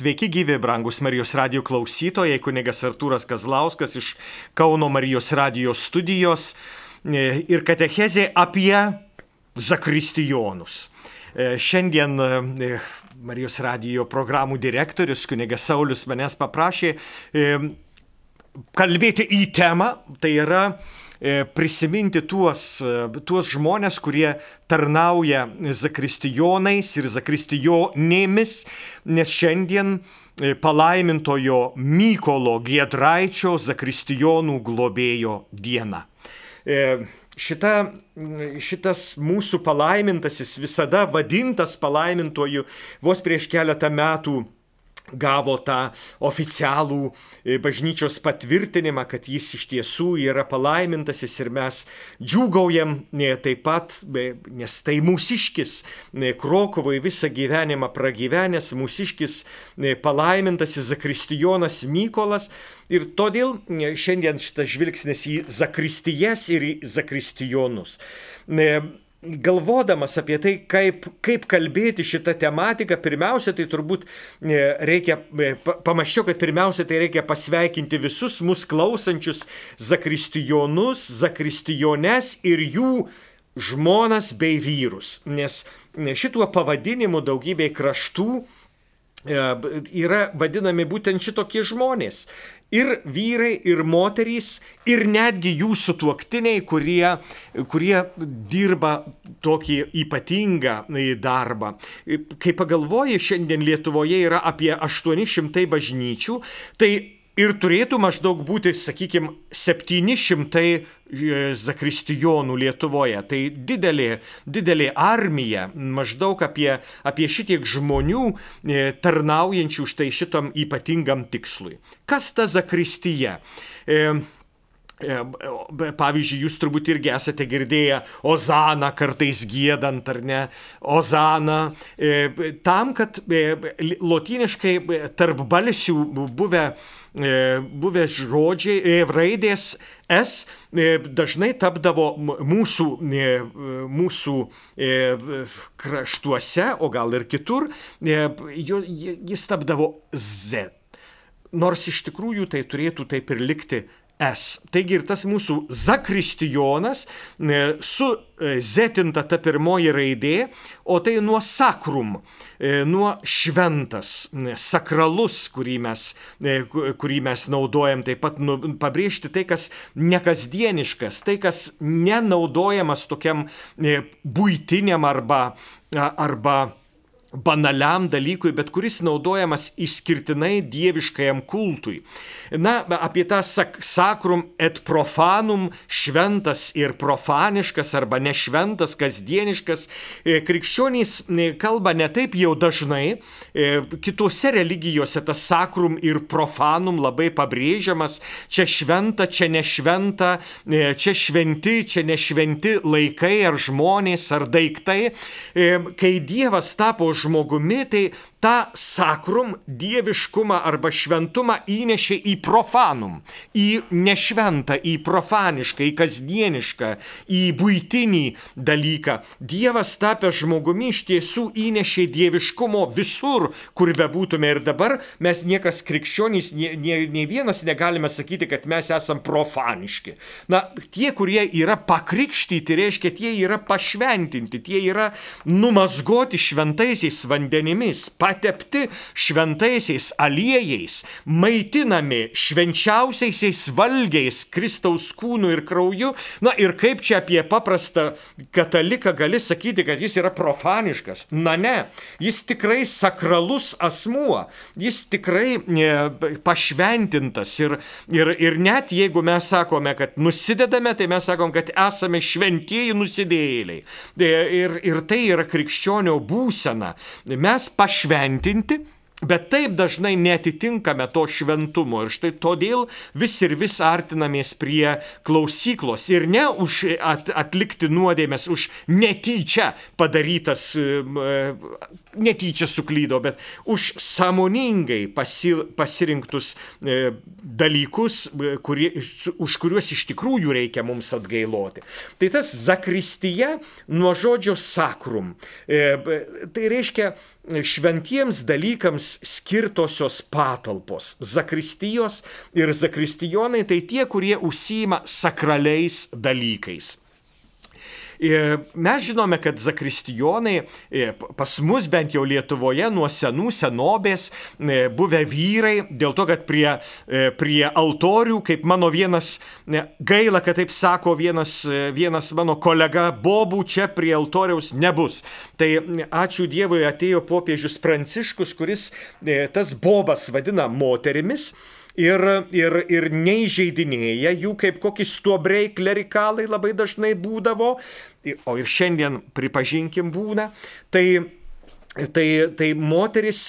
Sveiki gyvi, brangus Marijos radio klausytojai, kunigas Artūras Kazlauskas iš Kauno Marijos radio studijos e, ir katechezė apie zakristijonus. E, šiandien e, Marijos radio programų direktorius kunigas Saulis manęs paprašė kalbėti į temą, tai yra prisiminti tuos, e, tuos žmonės, kurie tarnauja zakristijonais ir zakristijonėmis, nes šiandien e, palaimintojo Mykolo Giedraičio zakristijonų globėjo diena. Šita, šitas mūsų palaimintasis visada vadintas palaimintoju vos prieš keletą metų gavo tą oficialų e, bažnyčios patvirtinimą, kad jis iš tiesų yra palaimintasis ir mes džiūgaujam e, taip pat, e, nes tai mūsiškis, Krokovai visą gyvenimą pragyvenęs mūsiškis palaimintasis Zakristijonas Mykolas. Ir todėl šiandien šitas žvilgsnis į Zakristijas ir į Zakristijonus galvodamas apie tai, kaip, kaip kalbėti šitą tematiką, pirmiausia, tai turbūt e, reikia, e, pamaščiau, kad pirmiausia, tai reikia pasveikinti visus mus klausančius zakristijonus, zakristijones ir jų žmonas bei vyrus, nes šituo pavadinimu daugybei kraštų e, yra vadinami būtent šitokie žmonės ir vyrai, ir moterys, ir netgi jų sutuoktiniai, kurie, kurie dirba tokį ypatingą darbą. Kai pagalvoji, šiandien Lietuvoje yra apie 800 bažnyčių, tai ir turėtų maždaug būti, sakykime, 700 e, zakristijonų Lietuvoje. Tai didelė, didelė armija, maždaug apie, apie šitiek žmonių e, tarnaujančių štai šitam ypatingam tikslui. Kas ta zakristija? E, Pavyzdžiui, jūs turbūt irgi esate girdėję Ozaną kartais gėdant, ar ne? Ozaną. Tam, kad lotyniškai tarp balsių buvę, buvę žodžiai, raidės S dažnai tapdavo mūsų, mūsų kraštuose, o gal ir kitur, jis tapdavo Z. Nors iš tikrųjų tai turėtų taip ir likti S. Taigi ir tas mūsų zakristijonas e, su e, zetinta ta pirmoji raidė, o tai nuo sakrum, e, nuo šventas, sakralus, kurį mes, kurį mes naudojam, taip pat nu, pabrėžti tai, kas nekasdieniškas, tai, kas nenaudojamas tokiam būtiniam arba, arba banaliam dalykui, bet kuris naudojamas išskirtinai dieviškajam kultui. Na, apie tą sak sakrum et profanum, šventas ir profaniškas arba nešventas, kasdieniškas, e, krikščionys e, kalba ne taip jau dažnai, e, kitose religijose tas sakrum ir profanum labai pabrėžiamas, čia šventa, čia nešventa, čia šventi, čia nešventi laikai ar žmonės ar daiktai. Kai Dievas tapo žmogumi, tai tą sakrum dieviškumą arba šventumą įnešė į profanum, į nešventą, į profanišką, į kasdienišką, į būtinį dalyką. Dievas tapęs žmogumi iš tiesų įnešė dieviškumo visur, kur bebūtume ir dabar mes niekas krikščionys, nie, nie, nie vienas negalime sakyti, kad mes esam profaniški. Na, tie, kurie yra pakrikštyti, reiškia, tie yra pašventinti, tie yra numazgoti šventaisiais vandenimis, patepti šventaisiais aliejais, maitinami švenčiausiaisiais valgiais Kristaus kūnu ir krauju. Na ir kaip čia apie paprastą kataliką gali sakyti, kad jis yra profaniškas? Na ne, jis tikrai sakralus asmuo, jis tikrai e, pašventintas ir, ir, ir net jeigu mes sakome, kad nusidedame, tai mes sakom, kad esame šventieji nusidėjėliai. E, ir, ir tai yra krikščionio būsena. Mes pašventiname įšventinti, Bet taip dažnai netitinkame to šventumo. Ir štai todėl vis ir vis artinamės prie klausyklos ir ne už at, atlikti nuodėmės, už netyčia padarytas, netyčia suklydo, bet už samoningai pasi, pasirinktus e, dalykus, kurie, už kuriuos iš tikrųjų reikia mums atgailoti. Tai tas zakristija nuo žodžio sakrum. E, tai reiškia šventiems dalykams skirtosios patalpos. Zakristijos ir zakristijonai tai tie, kurie užsima sakraliais dalykais. E, mes žinome, kad zakristijonai e, pas mus bent jau Lietuvoje nuo senų senovės e, buvę vyrai, dėl to, kad prie, prie altorių, kaip mano vienas, gaila, kad taip sako vienas, vienas mano kolega, bobų čia prie altoriaus nebus. Tai ačiū Dievui atėjo popiežius Pranciškus, kuris tas bobas vadina moterimis ir, ir, ir neįžeidinėja jų kaip kokį stuobriai klerikalai labai dažnai būdavo, o ir šiandien pripažinkim būna, tai Tai, tai moteris,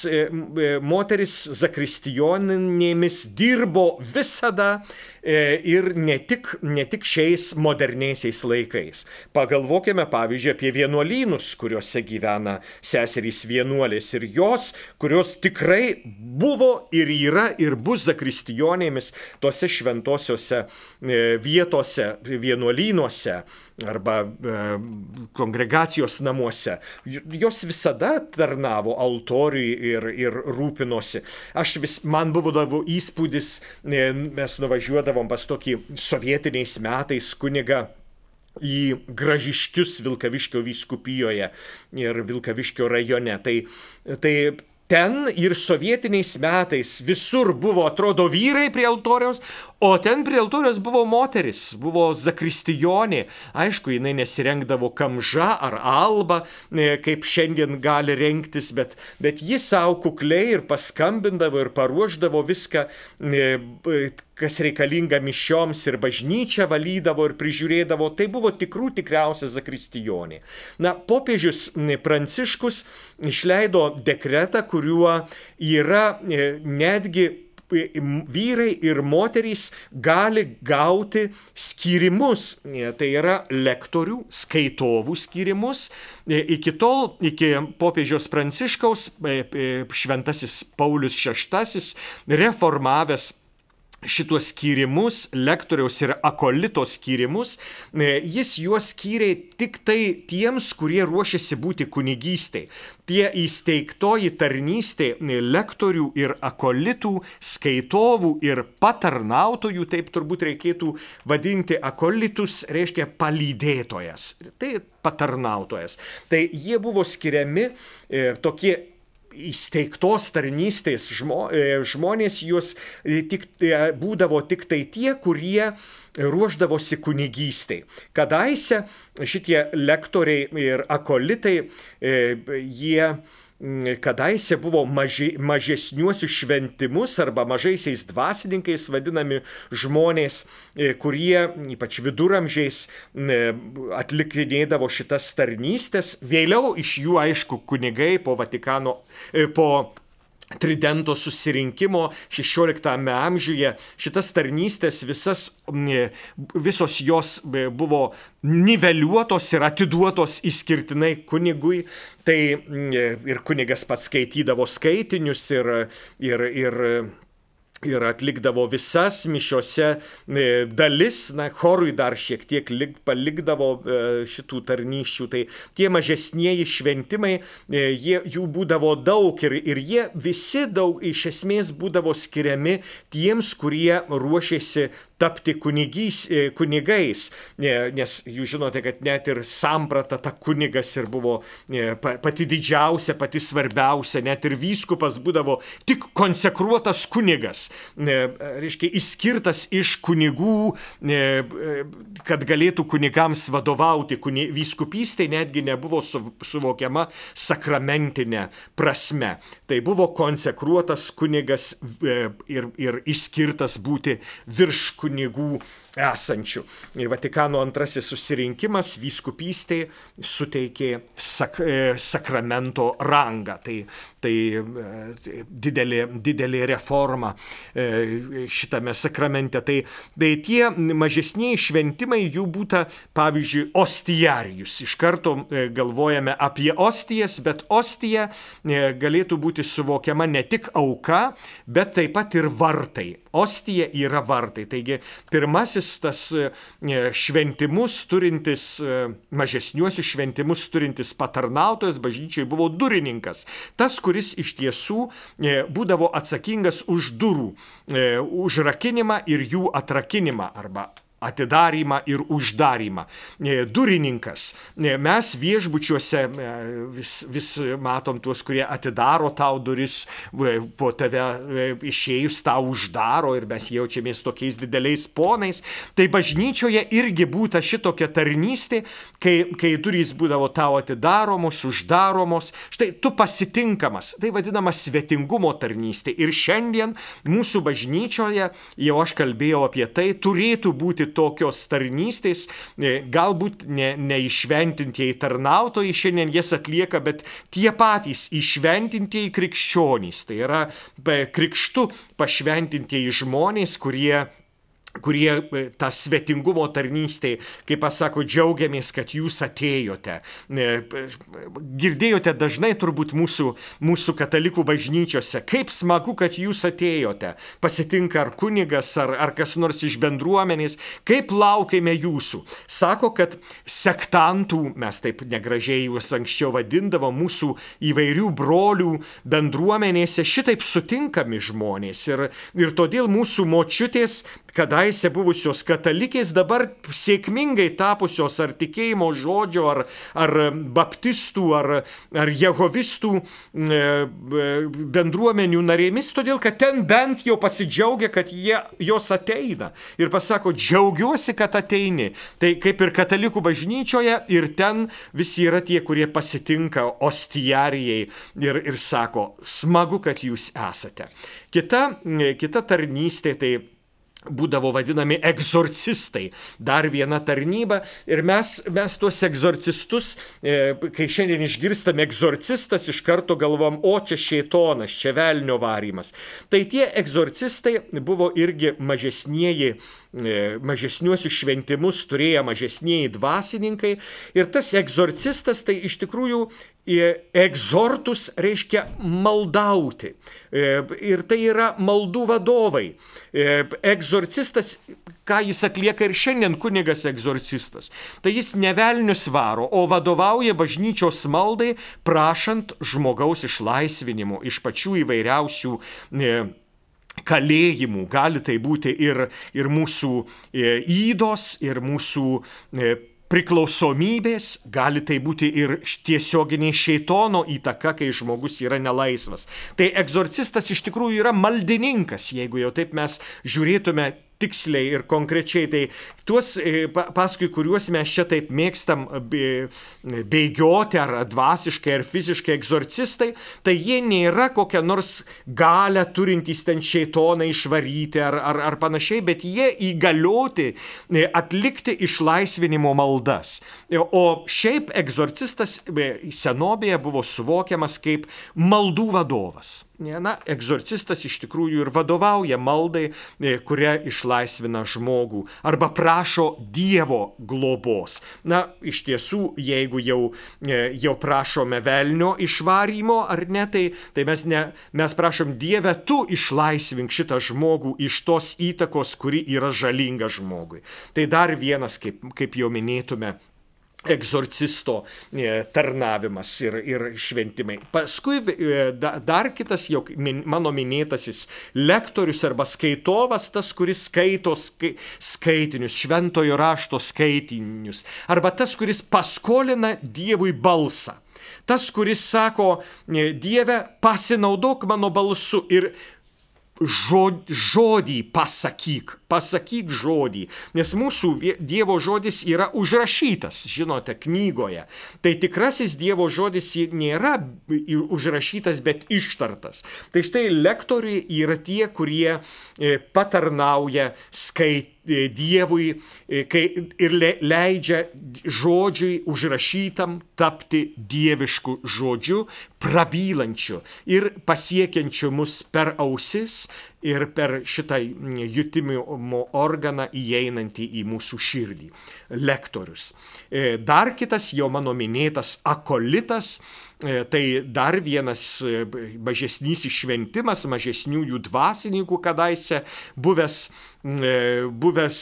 moteris zakristijoninėmis dirbo visada E, ir ne tik, ne tik šiais moderniaisiais laikais. Pagalvokime pavyzdžiui apie vienuolynus, kuriuose gyvena seserys vienuolės ir jos, kurios tikrai buvo ir yra ir bus zakristijonėmis tose šventosiuose e, vietose, vienuolynuose arba e, kongregacijos namuose. Jos visada tarnavo altoriui ir, ir rūpinosi. Aš vis, man buvo įspūdis, e, mes nuvažiuodavome nuvažiuodavom pas tokį sovietiniais metais kunigą į Gražiškius Vilkaviškio vyskupijoje ir Vilkaviškio rajone. Tai, tai ten ir sovietiniais metais visur buvo, atrodo, vyrai prie altoriaus, o ten prie altoriaus buvo moteris, buvo zakristijonė. Aišku, jinai nesirengdavo kamža ar alba, e, kaip šiandien gali rengtis, bet, bet ji savo kukliai ir paskambindavo ir paruoždavo viską e, kas reikalinga mišioms ir bažnyčią valydavo ir prižiūrėdavo, tai buvo tikrų tikriausia zakristijonė. Na, popiežius Pranciškus išleido dekretą, kuriuo yra e, netgi vyrai ir moterys gali gauti skirimus, e, tai yra lektorių, skaitovų skirimus. E, iki tol, iki popiežiaus pranciškaus, šventasis Paulius VI reformavęs šituos skyrimus, lektoriaus ir akolito skyrimus, e, jis juos skyrė tik tai tiems, kurie ruošiasi būti kunigystai. Tie įsteigtoji tarnystė e, lektorių ir akolitų, skaitovų ir patarnautojų, taip turbūt reikėtų vadinti akolitus, reiškia palydėtojas. Tai patarnautojas. Tai jie buvo skiriami e, tokie įsteigtos tarnystės žmo, e, žmonės jūs e, tik, e, būdavo tik tai tie, kurie ruoždavosi kunigystai. Kadaise šitie lektoriai ir akolitai, jie kadaise buvo maži, mažesniuosius šventimus arba mažaisiais dvasininkais vadinami žmonės, e, kurie ypač viduramžiais atlikinėdavo šitas tarnystės. Vėliau iš jų, aišku, kunigai po Vatikano, e, po Tridento susirinkimo 16 amžiuje šitas tarnystės visas, visos jos buvo niveliuotos ir atiduotos išskirtinai kunigui. Tai ir kunigas pats skaitydavo skaitinius ir, ir, ir ir atlikdavo visas mišiose e, dalis, na, chorui dar šiek tiek lik, palikdavo e, šitų tarnyščių. Tai tie mažesnieji šventimai, e, jie, jų būdavo daug ir, ir jie visi daug iš esmės būdavo skiriami tiems, kurie ruošėsi tapti kunigys, kunigais, nes jūs žinote, kad net ir samprata ta kunigas ir buvo pati didžiausia, pati svarbiausia, net ir vyskupas būdavo tik konsekruotas kunigas reiškia, išskirtas iš kunigų, kad galėtų kunigams vadovauti. Vyskupystė netgi nebuvo suvokiama sakramentinė prasme. Tai buvo konsekruotas kunigas ir, ir išskirtas būti virš kunigų esančių. Vatikano antrasis susirinkimas vyskupystėje suteikė sak, e, sakramento rangą. Tai, tai, tai didelė, didelė reforma. Šitame sakramente. Tai, tai tie mažesniai šventimai jų būta, pavyzdžiui, ostijarijus. Iš karto galvojame apie ostijas, bet ostija galėtų būti suvokiama ne tik auka, bet taip pat ir vartai. Ostija yra vartai. Taigi pirmasis tas šventimus turintis, mažesniuosius šventimus turintis patarnautojas bažnyčiai buvo durininkas. Tas, kuris iš tiesų e, būdavo atsakingas už durų, e, užrakinimą ir jų atrakinimą arba atidarimą ir uždarimą. E, durininkas. E, mes viešbučiuose e, vis, vis matom tuos, kurie atidaro tau duris, po tave išėjus tau uždaro ir mes jaučiamės tokiais dideliais ponais. Tai bažnyčioje irgi būta šitokia tarnystė, kai, kai durys būdavo tau atidaromos, uždaromos. Štai tu pasitinkamas. Tai vadinama svetingumo tarnystė. Ir šiandien mūsų bažnyčioje, jau aš kalbėjau apie tai, turėtų būti tokios tarnystės, e, galbūt ne, neišventintieji tarnautojai šiandien jas atlieka, bet tie patys išventintieji krikščionys, tai yra krikštu pašventintieji žmonės, kurie kurie e, tą svetingumo tarnystėje, kaip pasako, džiaugiamės, kad jūs atėjote. E, girdėjote dažnai turbūt mūsų, mūsų katalikų bažnyčiose, kaip smagu, kad jūs atėjote. Pasitinka ar kunigas, ar, ar kas nors iš bendruomenės, kaip laukiame jūsų. Sako, kad sektantų, mes taip negražiai juos anksčiau vadindavom, mūsų įvairių brolių bendruomenėse šitaip sutinkami žmonės. Ir, ir todėl mūsų močiutės, kada kadaise buvusios katalikės dabar sėkmingai tapusios ar tikėjimo žodžio, ar, ar baptistų, ar, ar jehovistų e, e, bendruomenių narėmis, todėl kad ten bent jau pasidžiaugia, kad jie, jos ateina. Ir pasako, džiaugiuosi, kad ateini. Tai kaip ir katalikų bažnyčioje, ir ten visi yra tie, kurie pasitinka ostijarijai ir, ir sako, smagu, kad jūs esate. Kita, kita tarnystė tai būdavo vadinami egzorcistai. Dar viena tarnyba. Ir mes, mes tuos egzorcistus, e, kai šiandien išgirstame egzorcistas, iš karto galvom, o čia šėtonas, čia velnio varymas. Tai tie egzorcistai buvo irgi mažesnieji E, mažesniuosius šventimus turėję mažesnieji dvasininkai. Ir tas egzorcistas tai iš tikrųjų egzortus reiškia maldauti. E, ir tai yra maldų vadovai. Egzorcistas, ką jis atlieka ir šiandien kunigas egzorcistas, tai jis nevelnius varo, o vadovauja bažnyčios maldai, prašant žmogaus išlaisvinimo iš pačių įvairiausių kalėjimų, gali tai būti ir, ir mūsų e, įdos, ir mūsų e, priklausomybės, gali tai būti ir tiesioginiai šeitono įtaka, kai žmogus yra nelaisvas. Tai egzorcistas iš tikrųjų yra maldininkas, jeigu jau taip mes žiūrėtume tiksliai ir konkrečiai. Tai tuos, e, paskui kuriuos mes čia taip mėgstam bėgioti, ar dvasiškai, ar fiziškai egzorcistai, tai jie nėra kokia nors galę turintys ten šeitoną išvaryti ar, ar, ar panašiai, bet jie įgalioti e, atlikti išlaisvinimo maldas. E, o šiaip egzorcistas senovėje buvo suvokiamas kaip maldų vadovas na, egzorcistas iš tikrųjų ir vadovauja maldai, e, kuria išlaisvina žmogų arba prašo Dievo globos. Na, iš tiesų, jeigu jau, e, jau prašome velnio išvarymo ar ne, tai, tai mes, ne, mes prašom Dieve, tu išlaisvink šitą žmogų iš tos įtakos, kuri yra žalinga žmogui. Tai dar vienas, kaip, kaip jau minėtume, egzorcisto e, tarnavimas ir, ir šventimai. Paskui e, dar kitas jau mano minėtasis lektorius arba skaitovas, tas, kuris skaito skaitinius, šventojo rašto skaitinius, arba tas, kuris paskolina Dievui balsą. Tas, kuris sako, e, Dieve, pasinaudok mano balsu ir žodį pasakyk, pasakyk žodį, nes mūsų Dievo žodis yra užrašytas, žinote, knygoje. Tai tikrasis Dievo žodis nėra užrašytas, bet ištartas. Tai štai lektoriai yra tie, kurie e, patarnauja skait, e, Dievui e, kai, ir leidžia žodžiui užrašytam tapti dievišku žodžiu, prabylančiu ir pasiekiančiu mus per ausis ir per šitą jutimimo organą įeinantį į mūsų širdį. Lektorius. E, dar kitas jau mano minėtas akolitas, e, tai dar vienas e, mažesnys išventimas, mažesniųjų dvasininkų kadaise buvęs, buvęs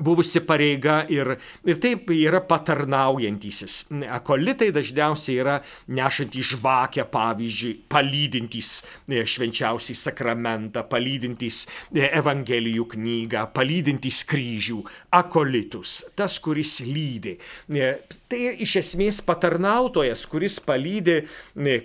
buvusi pareiga ir, ir taip yra patarnaujantysis. Akolitai dažniausiai yra nešantys žvakę, pavyzdžiui, palydintys e, švenčiausiai sakramentą, palydintys e, Evangelijų knygą, palydintys kryžių, akolitus, tas, kuris lydi. E, tai iš esmės patarnautojas, kuris palydi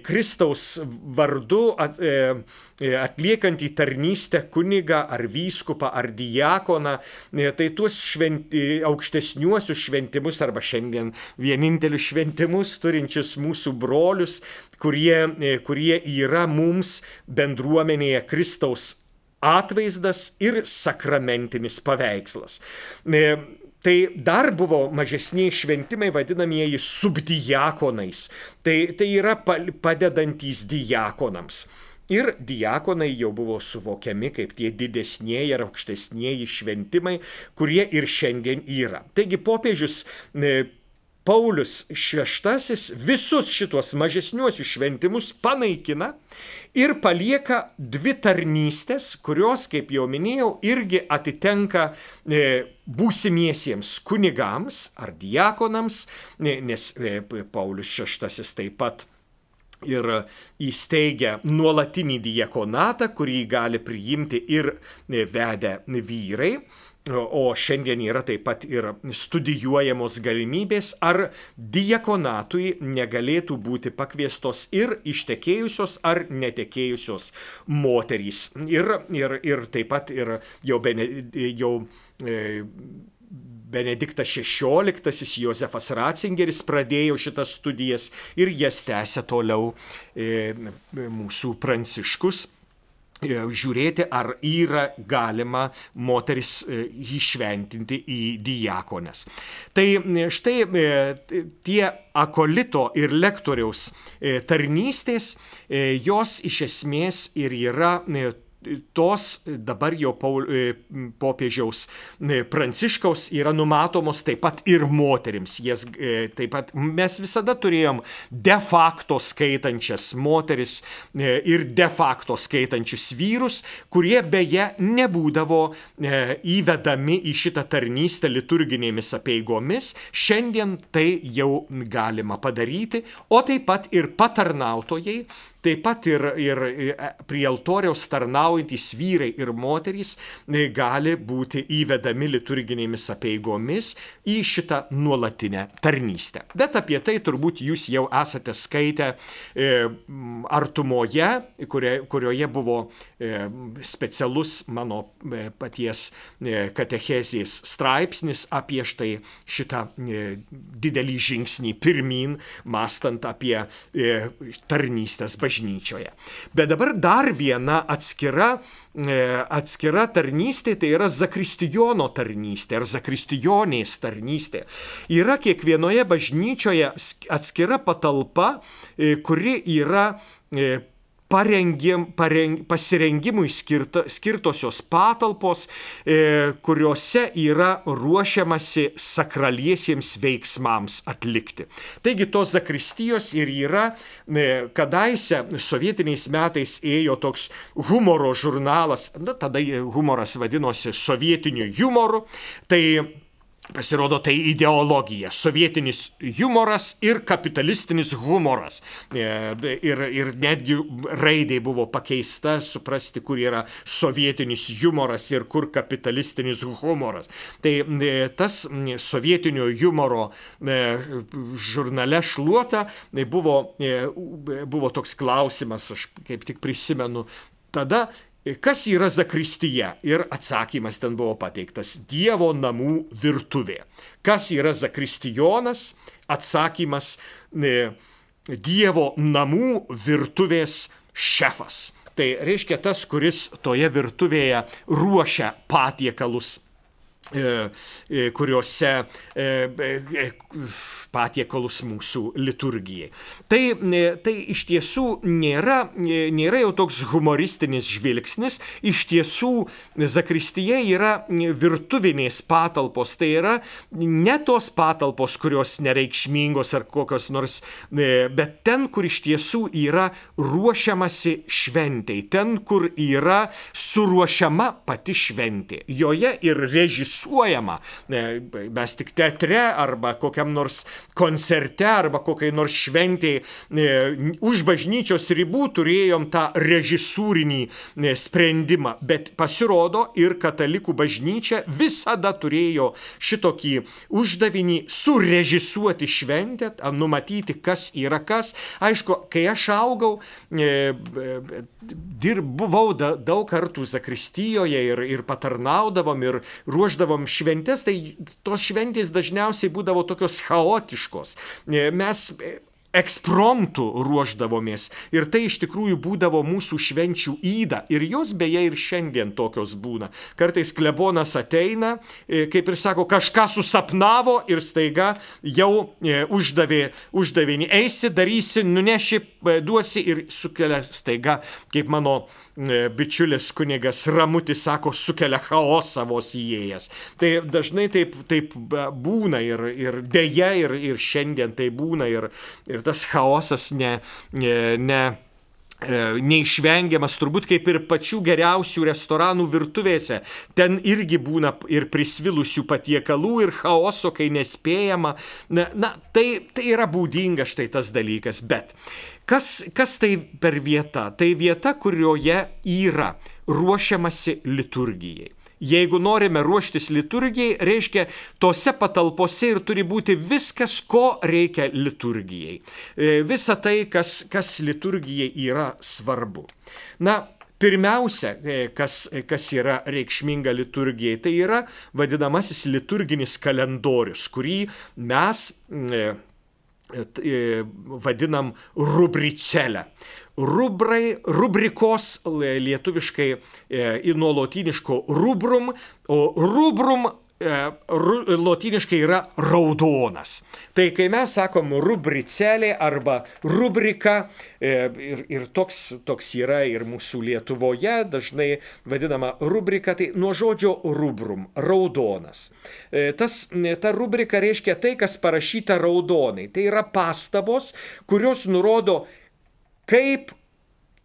Kristaus vardu. At, E, atliekantį tarnystę kunigą ar vyskupą ar diakoną, e, tai tuos šventi, aukštesniuosius šventimus arba šiandien vienintelius šventimus turinčius mūsų brolius, kurie, e, kurie yra mums bendruomenėje Kristaus atvaizdas ir sakramentinis paveikslas. Tai dar buvo mažesniai šventimai vadinamieji subdiakonais. Tai, tai yra padedantys diakonams. Ir diakonai jau buvo suvokiami kaip tie didesnieji ar aukštesnieji šventimai, kurie ir šiandien yra. Taigi popiežius e, Paulius VI visus šitos mažesniuosius šventimus panaikina ir palieka dvi tarnystės, kurios, kaip jau minėjau, irgi atitenka e, būsimiesiems kunigams ar diakonams, nes e, Paulius VI taip pat ir įsteigia nuolatinį diekonatą, kurį gali priimti ir vedę vyrai. O šiandien yra taip pat ir studijuojamos galimybės, ar diekonatui negalėtų būti pakviestos ir ištekėjusios ar netekėjusios moterys. Ir, ir, ir taip pat ir jau, bene, jau e, Benediktas XVI, Josefas Ratzingeris pradėjo šitas studijas ir jas tęsė toliau e, mūsų pranciškus e, žiūrėti, ar yra galima moteris e, išventinti į diakones. Tai štai tie akolito ir lektoriaus tarnystės, jos iš esmės ir yra tos dabar Paul, e, popiežiaus e, Pranciškaus yra numatomos taip pat ir moterims. Jas, e, taip pat mes visada turėjom de facto skaitančias moteris ir de facto skaitančius vyrus, kurie beje nebūdavo įvedami į šitą tarnystę liturginėmis apieigomis. Šiandien tai jau galima padaryti, o taip pat ir patarnautojai Taip pat ir, ir e, prie altoriaus tarnaujantys vyrai ir moterys e, gali būti įvedami liturginėmis apieigomis į šitą nuolatinę tarnystę. Bet apie tai turbūt jūs jau esate skaitę e, artumoje, kurioje buvo specialus mano paties katechezės straipsnis apie štai šitą didelį žingsnį pirmin, mastant apie tarnystės bažnyčią bažnyčioje. Bet dabar dar viena atskira, e, atskira tarnystė, tai yra zakristijono tarnystė ar zakristijonės tarnystė. Yra kiekvienoje bažnyčioje atskira patalpa, e, kuri yra parengim, pareng, pasirengimui skirta, skirtosios patalpos, e, kuriuose yra ruošiamasi sakraliesiems veiksmams atlikti. Taigi tos zakristijos ir yra, e, kadaise sovietiniais metais ėjo toks humoro žurnalas, na, tada humoras vadinosi sovietiniu humoru, tai Pasirodo, tai ideologija, sovietinis humoras ir kapitalistinis humoras. E, ir, ir netgi raidė buvo pakeista, suprasti, kur yra sovietinis humoras ir kur kapitalistinis humoras. Tai e, tas sovietinio humoro e, žurnale šluota buvo, buvo toks klausimas, aš kaip tik prisimenu, tada Kas yra zakristija? Ir atsakymas ten buvo pateiktas - Dievo namų virtuvė. Kas yra zakristijonas? Atsakymas e, - Dievo namų virtuvės šefas. Tai reiškia tas, kuris toje virtuvėje ruošia patiekalus kuriuose e, patiekalus mūsų liturgijai. Tai, tai iš tiesų nėra, nėra jau toks humoristinis žvilgsnis, iš tiesų Zakristija yra virtuvinės patalpos, tai yra ne tos patalpos, kurios nereikšmingos ar kokios nors, bet ten, kur iš tiesų yra ruošiamasi šventei, ten, kur yra suruošiama pati šventė. Joje ir režisuojama režisuojama. Mes tik teatre arba kokiam nors koncerte arba kokiai nors šventėjai už bažnyčios ribų turėjom tą režisūrinį sprendimą. Bet pasirodo ir katalikų bažnyčia visada turėjo šitokį uždavinį surežisuoti šventę, numatyti, kas yra kas. Aišku, kai aš augau, dirbau daug kartų Zakristijoje ir, ir patarnaudavom ir ruoždavom ruošdavom šventes, tai tos šventės dažniausiai būdavo tokios chaotiškos. E, mes e, ekspromptų ruoždavomės ir tai iš tikrųjų būdavo mūsų švenčių įda ir jos beje ir šiandien tokios būna. Kartais klebonas ateina, e, kaip ir sako, kažką susapnavo ir staiga jau uždavė uždavinį, eisi, darysi, nuneši, duosi ir sukelia staiga, kaip mano E, bičiulis kunigas Ramutis sako, sukelia chaosą vos įėjęs. Tai dažnai taip, taip būna ir, ir dėja, ir, ir šiandien tai būna ir, ir tas chaosas ne, ne, ne e, neišvengiamas turbūt kaip ir pačių geriausių restoranų virtuvėse. Ten irgi būna ir prisvilusių patiekalų, ir chaoso, kai nespėjama. Na, na tai, tai yra būdinga štai tas dalykas. Bet Kas, kas tai per vieta? Tai vieta, kurioje yra ruošiamasi liturgijai. Jeigu norime ruoštis liturgijai, reiškia, tose patalpose ir turi būti viskas, ko reikia liturgijai. E, visa tai, kas, kas liturgijai yra svarbu. Na, Pirmiausia, e, kas, kas yra reikšminga liturgijai, tai yra vadinamasis liturginis kalendorius, kurį mes e, E, vadinam rubricelę. Rubrai, rubrikos lietuviškai į e, nuo lotiniško rubrum, o rubrum e, lotyniškai yra raudonas. Tai kai mes sakom rubricelė arba rubrika, e, ir, ir toks, toks yra ir mūsų Lietuvoje, dažnai vadinama rubrika, tai nuo žodžio rubrum - raudonas. E, tas, ta rubrika reiškia tai, kas parašyta raudonai. Tai yra pastabos, kurios nurodo, kaip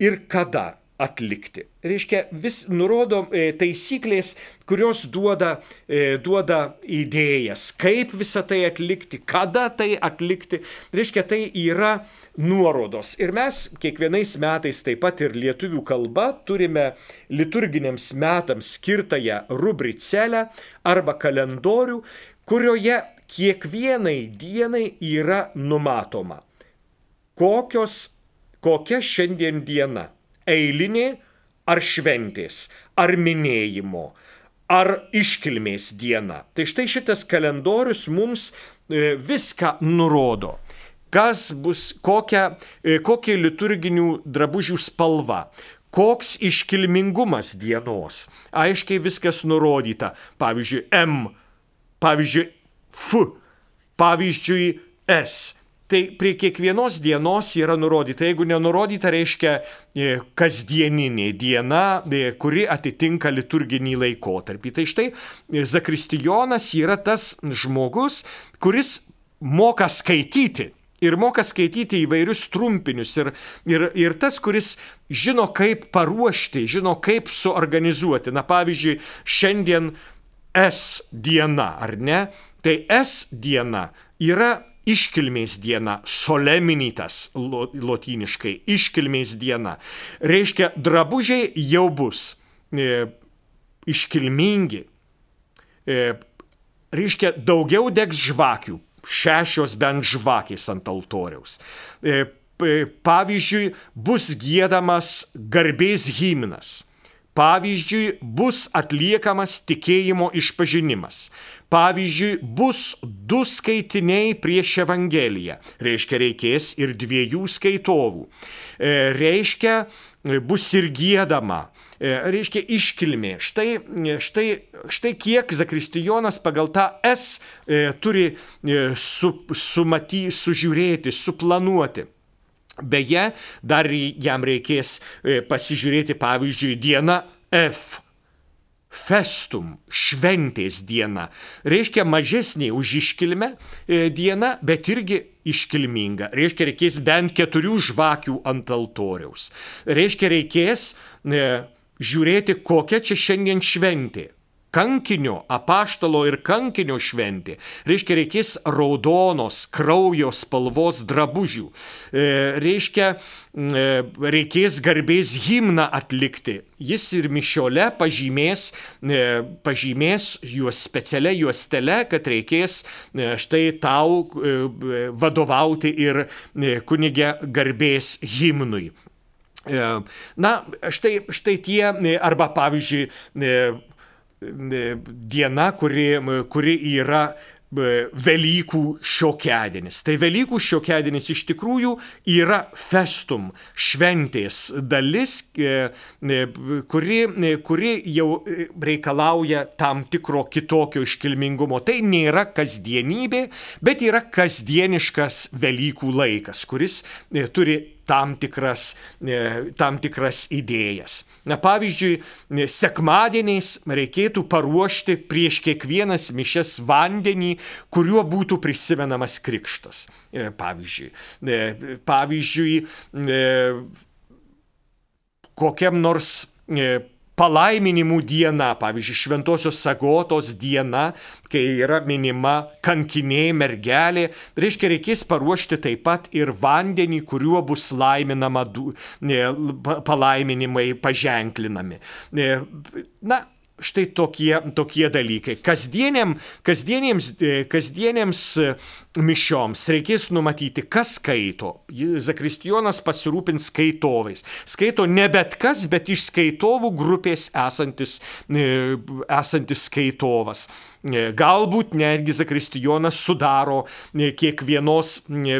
ir kada atlikti. Reiškia, vis nurodo e, taisyklės, kurios duoda, e, duoda idėjas, kaip visą tai atlikti, kada tai atlikti. Reiškia, tai yra nuorodos. Ir mes kiekvienais metais taip pat ir lietuvių kalba turime liturginiams metams skirtąją rubricelę arba kalendorių, kurioje kiekvienai dienai yra numatoma, kokios, kokia šiandien diena eilinė ar šventės, ar minėjimo, ar iškilmės diena. Tai štai šitas kalendorius mums e, viską nurodo. Kas bus, kokia, e, kokia liturginių drabužių spalva, koks iškilmingumas dienos. Aiškiai viskas nurodyta. Pavyzdžiui, M, pavyzdžiui, F, pavyzdžiui, S tai prie kiekvienos dienos yra nurodyta. Jeigu nenurodyta, reiškia e, kasdieninė diena, e, kuri atitinka liturginį laikotarpį. Tai štai e, Zakristijonas yra tas žmogus, kuris moka skaityti. Ir moka skaityti įvairius trumpinius. Ir, ir, ir tas, kuris žino, kaip paruošti, žino, kaip suorganizuoti. Na, pavyzdžiui, šiandien S diena, ar ne? Tai S diena yra iškilmės diena, soleminitas lotyniškai, iškilmės diena. Reiškia, drabužiai jau bus e, iškilmingi. E, reiškia, daugiau degs žvakių, šešios bent žvakės ant altoriaus. E, pavyzdžiui, bus gėdamas garbės himnas. Pavyzdžiui, bus atliekamas tikėjimo išpažinimas. Pavyzdžiui, bus du skaitiniai prieš Evangeliją. Reiškia, reikės ir dviejų skaitovų. E, reiškia, bus ir gėdama. Reiškia iškilmė. Štai, štai, štai kiek Zakristijonas pagal tą S turi su, sumaty, sužiūrėti, suplanuoti. Beje, dar jam reikės pasižiūrėti, pavyzdžiui, dieną F festum, šventės diena. Reiškia mažesnė už iškilmę e, diena, bet irgi iškilminga. Reiškia reikės bent keturių žvakių ant altoriaus. Reiškia reikės e, žiūrėti, kokia čia šiandien šventė kankinio, apaštalo ir kankinio šventė. Reiškia, reikės raudonos, kraujo spalvos drabužių. E, reiškia, e, reikės garbės himną atlikti. Jis ir mišiole pažymės, e, pažymės juos specialia juostele, kad reikės štai tau vadovauti ir kunigė garbės himnui. Na, štai, štai tie, arba pavyzdžiui, diena, kuri, kuri yra Velykų šiokiadienis. Tai Velykų šiokiadienis iš tikrųjų yra festum, šventės dalis, e, e, kuri, kuri jau reikalauja tam tikro kitokio iškilmingumo. Tai nėra kasdienybė, bet yra kasdieniškas Velykų laikas, kuris e, turi tam tikras, tam tikras idėjas. Na, pavyzdžiui, sekmadieniais reikėtų paruošti prieš kiekvienas mišes vandenį, kuriuo būtų prisimenamas krikštas. E, pavyzdžiui, e, pavyzdžiui e, kokiam nors palaiminimų diena, pavyzdžiui, Šventojios Sagotos diena, kai yra minima kankinė mergelė, reiškia reikės paruošti taip pat ir vandenį, kuriuo bus laiminama palaiminimai paženklinami. Na, štai tokie, tokie dalykai. Kasdieniam, kasdieniems, e, kasdieniams mišioms reikės numatyti, kas skaito. Zakristijonas pasirūpins skaitovais. Skaito ne bet kas, bet iš skaitovų grupės esantis, e, esantis skaitovas. E, galbūt netgi Zakristijonas sudaro e, kiekvienos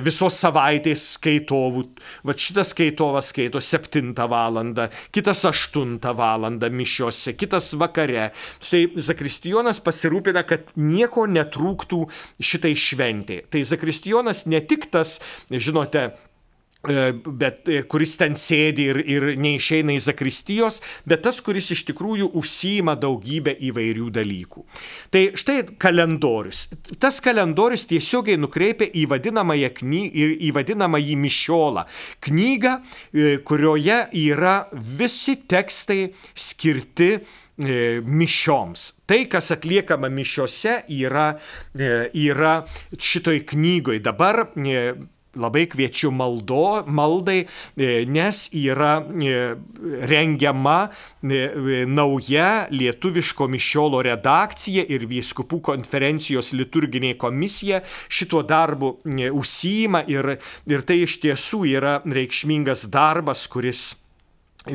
visos savaitės skaitovų. Va šitas skaitovas skaito 7 val. kitas 8 val. mišiose, kitas vakare. Štai Zakristijonas pasirūpina, kad nieko netrūktų šitai šventė. Tai Zakristijonas ne tik tas, žinote, E, bet e, kuris ten sėdi ir, ir neišeina į Zakristijos, bet tas, kuris iš tikrųjų užsijima daugybę įvairių dalykų. Tai štai kalendorius. Tas kalendorius tiesiogiai nukreipia į vadinamąją knygą, į vadinamąjį mišiolą. Knygą, e, kurioje yra visi tekstai skirti mišioms. Tai, kas atliekama mišiose, yra, yra šitoj knygoje. Dabar labai kviečiu maldo, maldai, e, nes yra e, rengiama e, nauja lietuviško mišiolo redakcija ir vyskupų konferencijos liturginė komisija šituo darbu užsijima ir, ir tai iš tiesų yra reikšmingas darbas, kuris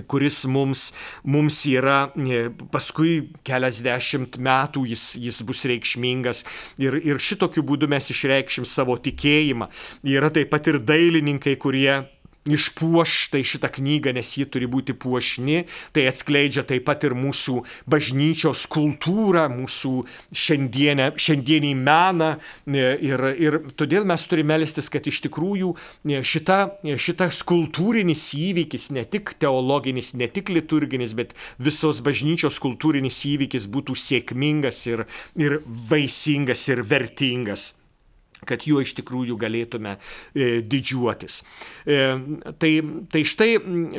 kuris mums, mums yra e, paskui keliasdešimt metų jis, jis bus reikšmingas ir, ir šitokiu būdu mes išreikšim savo tikėjimą. Yra taip pat ir dailininkai, kurie išpuoš tai šitą knygą, nes ji turi būti puošni, tai atskleidžia taip pat ir mūsų bažnyčios kultūrą, mūsų šiandienę, šiandienį meną. Ir, ir todėl mes turime melstis, kad iš tikrųjų šita, šitas kultūrinis įvykis, ne tik teologinis, ne tik liturginis, bet visos bažnyčios kultūrinis įvykis būtų sėkmingas ir, ir vaisingas ir vertingas kad juo iš tikrųjų galėtume e, didžiuotis. E, tai, tai štai,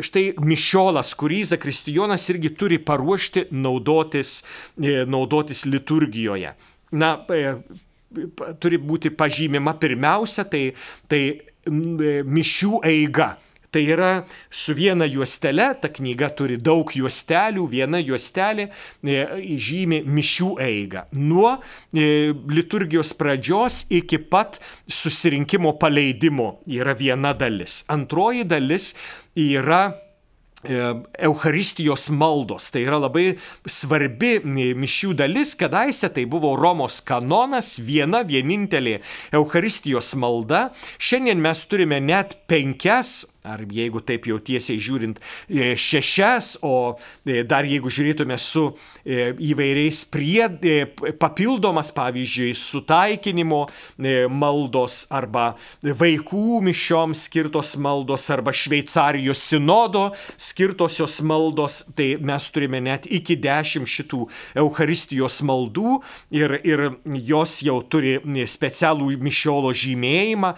štai mišiolas, kurį Zakristijonas irgi turi paruošti naudotis, e, naudotis liturgijoje. Na, e, turi būti pažymima pirmiausia, tai, tai e, mišių eiga. Tai yra su viena juostele, ta knyga turi daug juostelių, viena juostelė e, žymi mišių eigą. Nuo e, liturgijos pradžios iki pat susirinkimo paleidimo yra viena dalis. Antroji dalis yra E, Eucharistijos maldos. Tai yra labai svarbi mišių dalis, kadaise tai buvo Romos kanonas, viena vienintelė Eucharistijos malda. Šiandien mes turime net penkias ar jeigu taip jau tiesiai žiūrint, e, šešias, o e, dar jeigu žiūrėtume su e, įvairiais prie, papildomas, pavyzdžiui, sutaikinimo maldos arba vaikų mišioms skirtos maldos arba Šveicarijos sinodo skirtosios maldos, tai mes turime net iki dešimt šitų Euharistijos maldų ir, ir jos jau turi specialų mišiolo žymėjimą,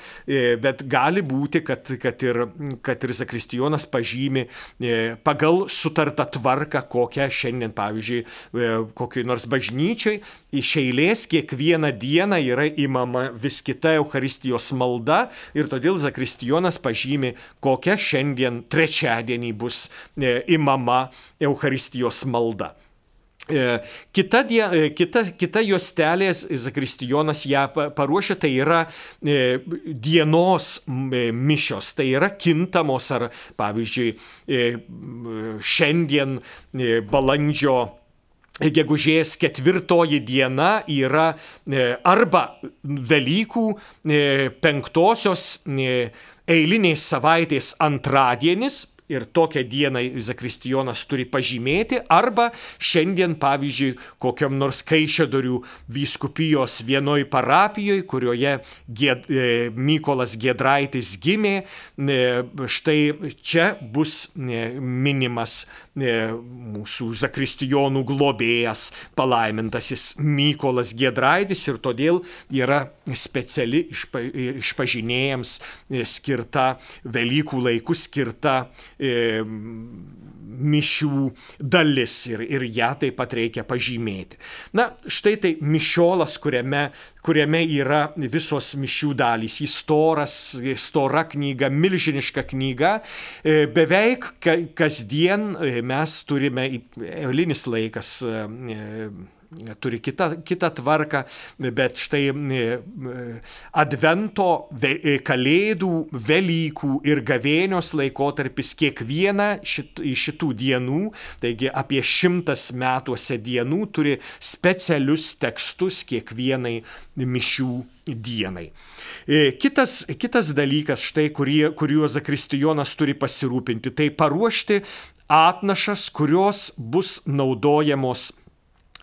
bet gali būti, kad, kad ir kad ir Zakristijonas pažymi e, pagal sutartą tvarką, kokią šiandien, pavyzdžiui, e, kokiai nors bažnyčiai iš eilės kiekvieną dieną yra įmama vis kita Euharistijos malda ir todėl Zakristijonas pažymi, kokia šiandien trečiadienį bus e, Euharistijos malda. E, kita, die, e, kita, kita juostelė, Zakristijonas ją paruošia, tai yra e, dienos mišios, tai yra kintamos ar pavyzdžiui šiandien balandžio gegužės ketvirtoji diena yra arba Velykų penktosios eilinės savaitės antradienis, ir tokią dieną Zakristijonas turi pažymėti, arba šiandien, pavyzdžiui, kokiam nors Kaišėdorių vyskupijos vienoj parapijoje, kurioje Gied, e, Mykolas Gedraitis gimė, e, štai čia bus e, minimas e, mūsų Zakristijonų globėjas, palaimintasis Mykolas Gedraitis ir todėl yra speciali išpa, išpažinėjams e, skirta Velykų laikų skirta mišių dalis ir, ir ją taip pat reikia pažymėti. Na, štai tai mišiolas, kuriame, kuriame yra visos mišių dalys. Jis storas, stora knyga, milžiniška knyga. E, beveik kasdien e, mes turime, eilinis laikas e, turi kitą, kitą tvarką, bet štai e, Advento, e, Kalėdų, Velykų ir Gavėnios laikotarpis kiekvieną šit, šitų dienų, taigi apie šimtas metuose dienų, turi specialius tekstus kiekvienai mišių dienai. E, kitas, kitas dalykas, štai kurie, kuriuo Zakristijonas turi pasirūpinti, tai paruošti atnašas, kurios bus naudojamos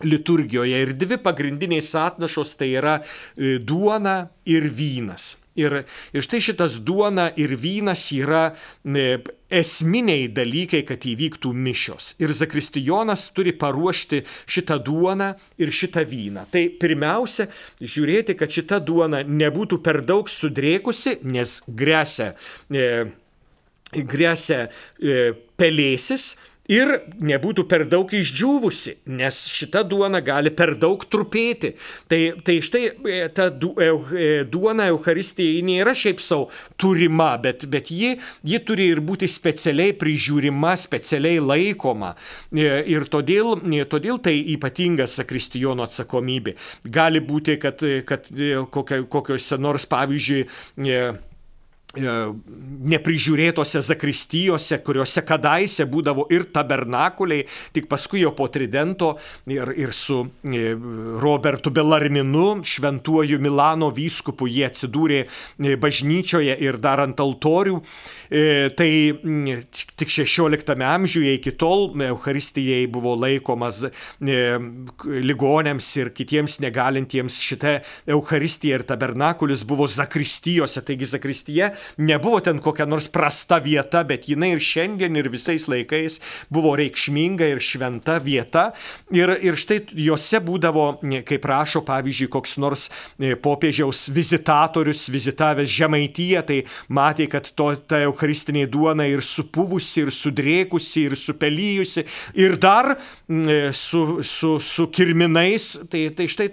liturgijoje. Ir dvi pagrindinės atnašos tai yra e, duona ir vynas. Ir, ir štai šitas duona ir vynas yra e, esminiai dalykai, kad įvyktų mišios. Ir Zakristijonas turi paruošti šitą duoną ir šitą vyną. Tai pirmiausia, žiūrėti, kad šita duona nebūtų per daug sudrėkusi, nes grėsia, e, grėsia e, pelėsis ir nebūtų per daug išdžiūvusi, nes šita duona gali per daug trupėti. Tai, tai štai e, ta e, e, duona Euharistija nėra šiaip savo turima, bet, bet ji, ji turi ir būti specialiai prižiūrima, specialiai laikoma. Ir todėl, todėl tai ypatingas sakristijono atsakomybė. Gali būti, kad, kad kokiuose nors, pavyzdžiui, neprižiūrėtose zakristijose, kuriuose kadaise būdavo ir tabernakuliai, tik paskui jo po tridento ir, ir su e, Robertu Belarminu, šventuoju Milano vyskupu, jie atsidūrė e, bažnyčioje ir dar ant altorių. Tai tik 16 amžiuje iki tol Euharistijai buvo laikomas ligonėms ir kitiems negalintiems šitą Euharistiją ir tabernakulis buvo zakristijose, taigi zakristija nebuvo ten kokia nors prasta vieta, bet jinai ir šiandien ir visais laikais buvo reikšminga ir šventa vieta. Ir, ir štai juose būdavo, kaip rašo pavyzdžiui, koks nors e, popiežiaus vizitatorius, vizitavęs Žemaityje, tai matė, kad to, ta eucharistinė duona ir supuvusi, ir sudrėkusi, ir supelyjusi, ir dar e, su, su, su kirminais. Tai, tai štai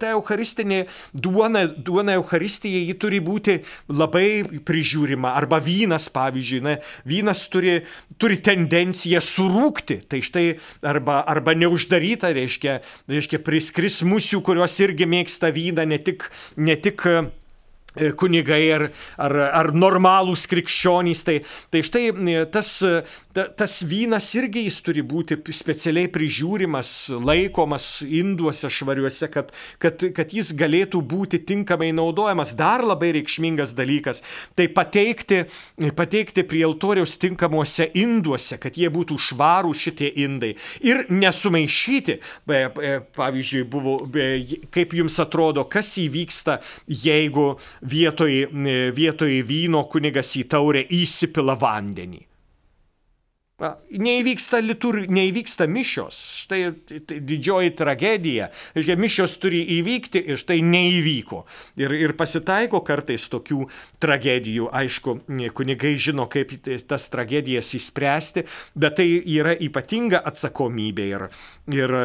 ta eucharistinė duona, duona eucharistija, ji turi būti labai prižiūrima, arba vynas, pavyzdžiui, na, vynas turi, turi tendenciją surūkti, tai štai arba, arba neuždaryta, reiškia, reiškia priskris musių, kurios irgi mėgsta vyną, ne tik, ne tik kunigai ar, ar, ar normalūs krikščionys. Tai, tai štai e, tas, ta, tas vynas irgi jis turi būti specialiai prižiūrimas, laikomas induose švariuose, kad, kad, kad jis galėtų būti tinkamai naudojamas. Dar labai reikšmingas dalykas - tai pateikti, pateikti prie altoriaus tinkamuose induose, kad jie būtų švarūs šitie indai. Ir nesumaišyti, pavyzdžiui, buvo, kaip jums atrodo, kas įvyksta, jeigu vietoj, vietoj vyno kunigas į taurę įsipila vandenį. Neįvyksta litur, neįvyksta mišios. Štai didžioji tragedija. Iškia, mišios turi įvykti ir štai neįvyko. Ir, ir pasitaiko kartais tokių tragedijų. Aišku, kunigai žino, kaip tas tragedijas įspręsti, bet tai yra ypatinga atsakomybė. Ir, ir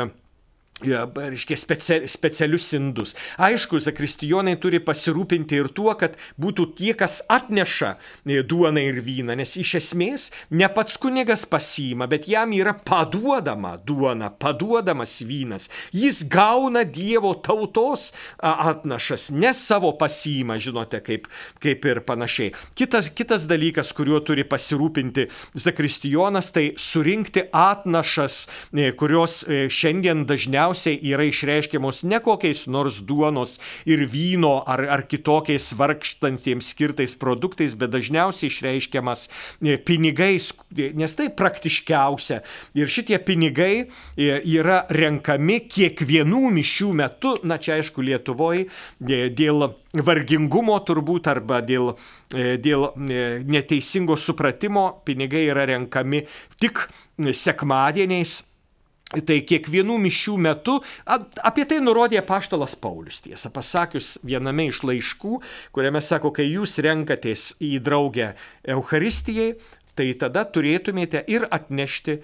reiškia specia, specialius indus. Aišku, zakristijonai turi pasirūpinti ir tuo, kad būtų tie, kas atneša e, duoną ir vyną, nes iš esmės ne pats kunigas pasiima, bet jam yra paduodama duona, paduodamas vynas. Jis gauna Dievo tautos atnašas, ne savo pasiima, žinote, kaip, kaip ir panašiai. Kitas, kitas dalykas, kuriuo turi pasirūpinti zakristijonas, tai surinkti atnašas, e, kurios e, šiandien dažniausiai dažniausiai yra išreiškiamos ne kokiais nors duonos ir vyno ar, ar kitokiais vargštantiems skirtais produktais, bet dažniausiai išreiškiamas e, pinigais, nes tai praktiškiausia. Ir šitie pinigai e, yra renkami kiekvienų mišių metu, na čia aišku Lietuvoje, dėl vargingumo turbūt arba dėl, dėl neteisingo supratimo pinigai yra renkami tik sekmadieniais Tai kiekvienų mišių metu, apie tai nurodė paštalas Paulius, tiesą pasakius, viename iš laiškų, kuriame sako, kai jūs renkatės į draugę Euharistijai, tai tada turėtumėte ir atnešti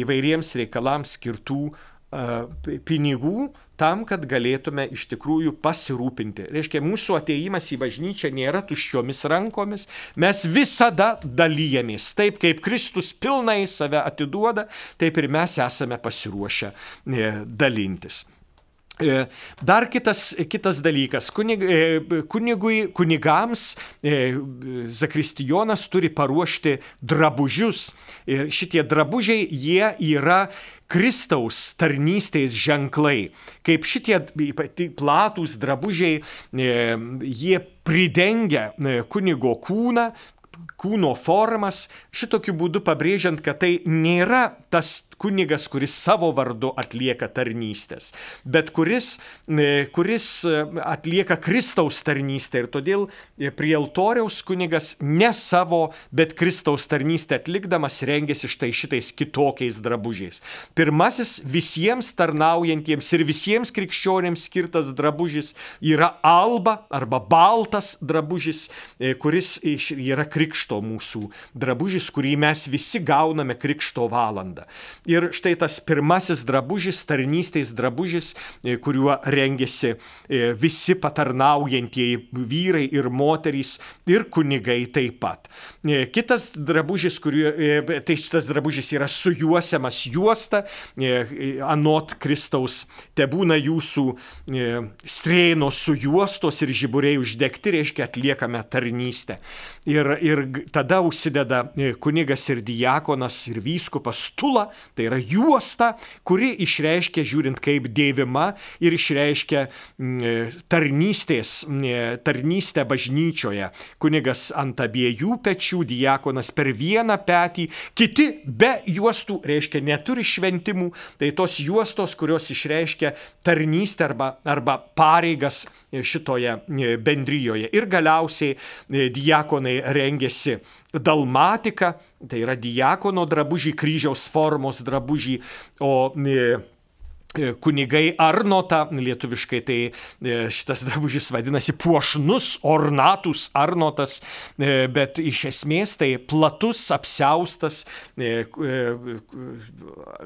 įvairiems reikalams skirtų uh, pinigų, tam, kad galėtume iš tikrųjų pasirūpinti. Reiškia, mūsų ateimas į bažnyčią nėra tuščiomis rankomis, mes visada dalyjamės. Taip kaip Kristus pilnai save atiduoda, taip ir mes esame pasiruošę e, dalintis. E, dar kitas, kitas dalykas. Kunig, e, kunigui, kunigams e, Zakristijonas turi paruošti drabužius. Ir šitie drabužiai, jie yra Kristaus tarnystės ženklai. Kaip šitie platūs drabužiai, jie pridengia kunigo kūną, kūno formas, šitokiu būdu pabrėžiant, kad tai nėra tas kunigas, kuris savo vardu atlieka tarnystės, bet kuris, e, kuris e, atlieka Kristaus tarnystę ir todėl e, prie altoriaus kunigas ne savo, bet Kristaus tarnystę atlikdamas rengiasi štai šitais kitokiais drabužiais. Pirmasis visiems tarnaujantiems ir visiems krikščionėms skirtas drabužis yra alba arba baltas drabužis, kuris yra krikšto mūsų drabužis, kurį mes visi gauname krikšto valandą. Ir štai tas pirmasis drabužis, tarnystės drabužis, e, kuriuo rengėsi e, visi patarnaujantieji vyrai ir moterys ir kunigai taip pat. E, kitas drabužis, kuriuo, tai šitas drabužis yra sujuosiamas juosta, anot Kristaus, te būna jūsų strėnos sujuostos ir žiburiai uždegti, reiškia atliekame tarnystę. Ir, ir tada užsideda kunigas ir diakonas ir vyskupas stulą, Tai yra juosta, kuri išreiškia, žiūrint kaip dėvima ir išreiškia mm, tarnystės, mm, tarnystę bažnyčioje. Kunigas ant abiejų pečių, diakonas per vieną petį, kiti be juostų, reiškia neturi šventimų, tai tos juostos, kurios išreiškia tarnystę arba, arba pareigas šitoje bendryjoje. Ir galiausiai diakonai rengėsi dalmatika, tai yra diakono drabužiai, kryžiaus formos drabužiai, o e, e, kunigai Arnota, lietuviškai tai e, šitas drabužis vadinasi puošnus, ornatus Arnotas, bet iš esmės tai platus, apsiaustas,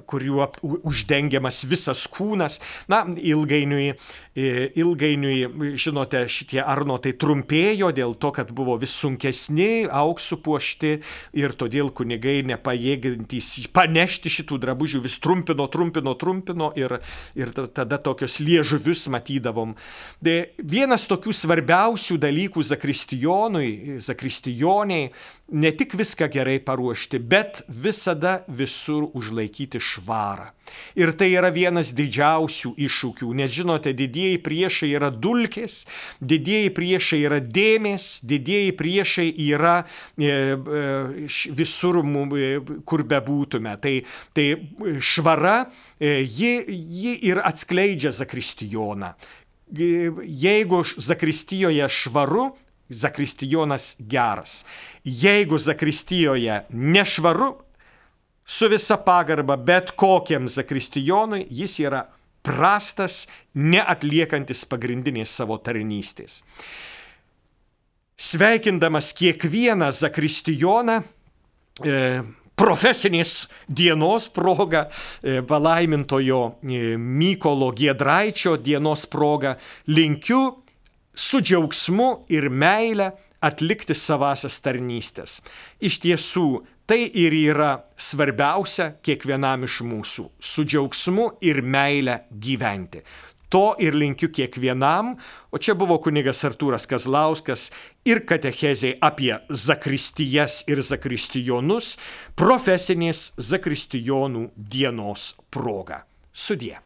kuriuo uždengiamas visas kūnas. Na, ilgainiui ilgainiui, žinote, šitie arnotai trumpėjo dėl to, kad buvo vis sunkesni, auksų puošti ir todėl kunigai nepajėgintys panešti šitų drabužių vis trumpino, trumpino, trumpino ir, ir, tada tokius liežuvius matydavom. De, vienas tokių svarbiausių dalykų zakristijonui, zakristijoniai, ne tik viską gerai paruošti, bet visada visur užlaikyti švarą. Ir tai yra vienas didžiausių iššūkių, nes žinote, didieji priešai yra dulkės, didieji priešai yra dėmės, didieji priešai yra e, e, visur, e, kur bebūtume. Tai, tai švara, ji, ji ir atskleidžia zakristijoną. Jeigu zakristijoje švaru, zakristijonas geras. Jeigu zakristijoje nešvaru, su visa pagarba bet kokiam zakristijonui jis yra prastas, neatliekantis pagrindinės savo tarnystės. Sveikindamas kiekvieną zakristijoną, e, profesinės dienos proga, e, palaimintojo e, Mykolo Giedraičio dienos proga, linkiu su džiaugsmu ir meile atlikti savasias tarnystės. Iš tiesų, Tai ir yra svarbiausia kiekvienam iš mūsų - su džiaugsmu ir meile gyventi. To ir linkiu kiekvienam, o čia buvo kunigas Artūras Kazlauskas ir katechezė apie zakristijas ir zakristijonus profesinės zakristijonų dienos proga. Sudie.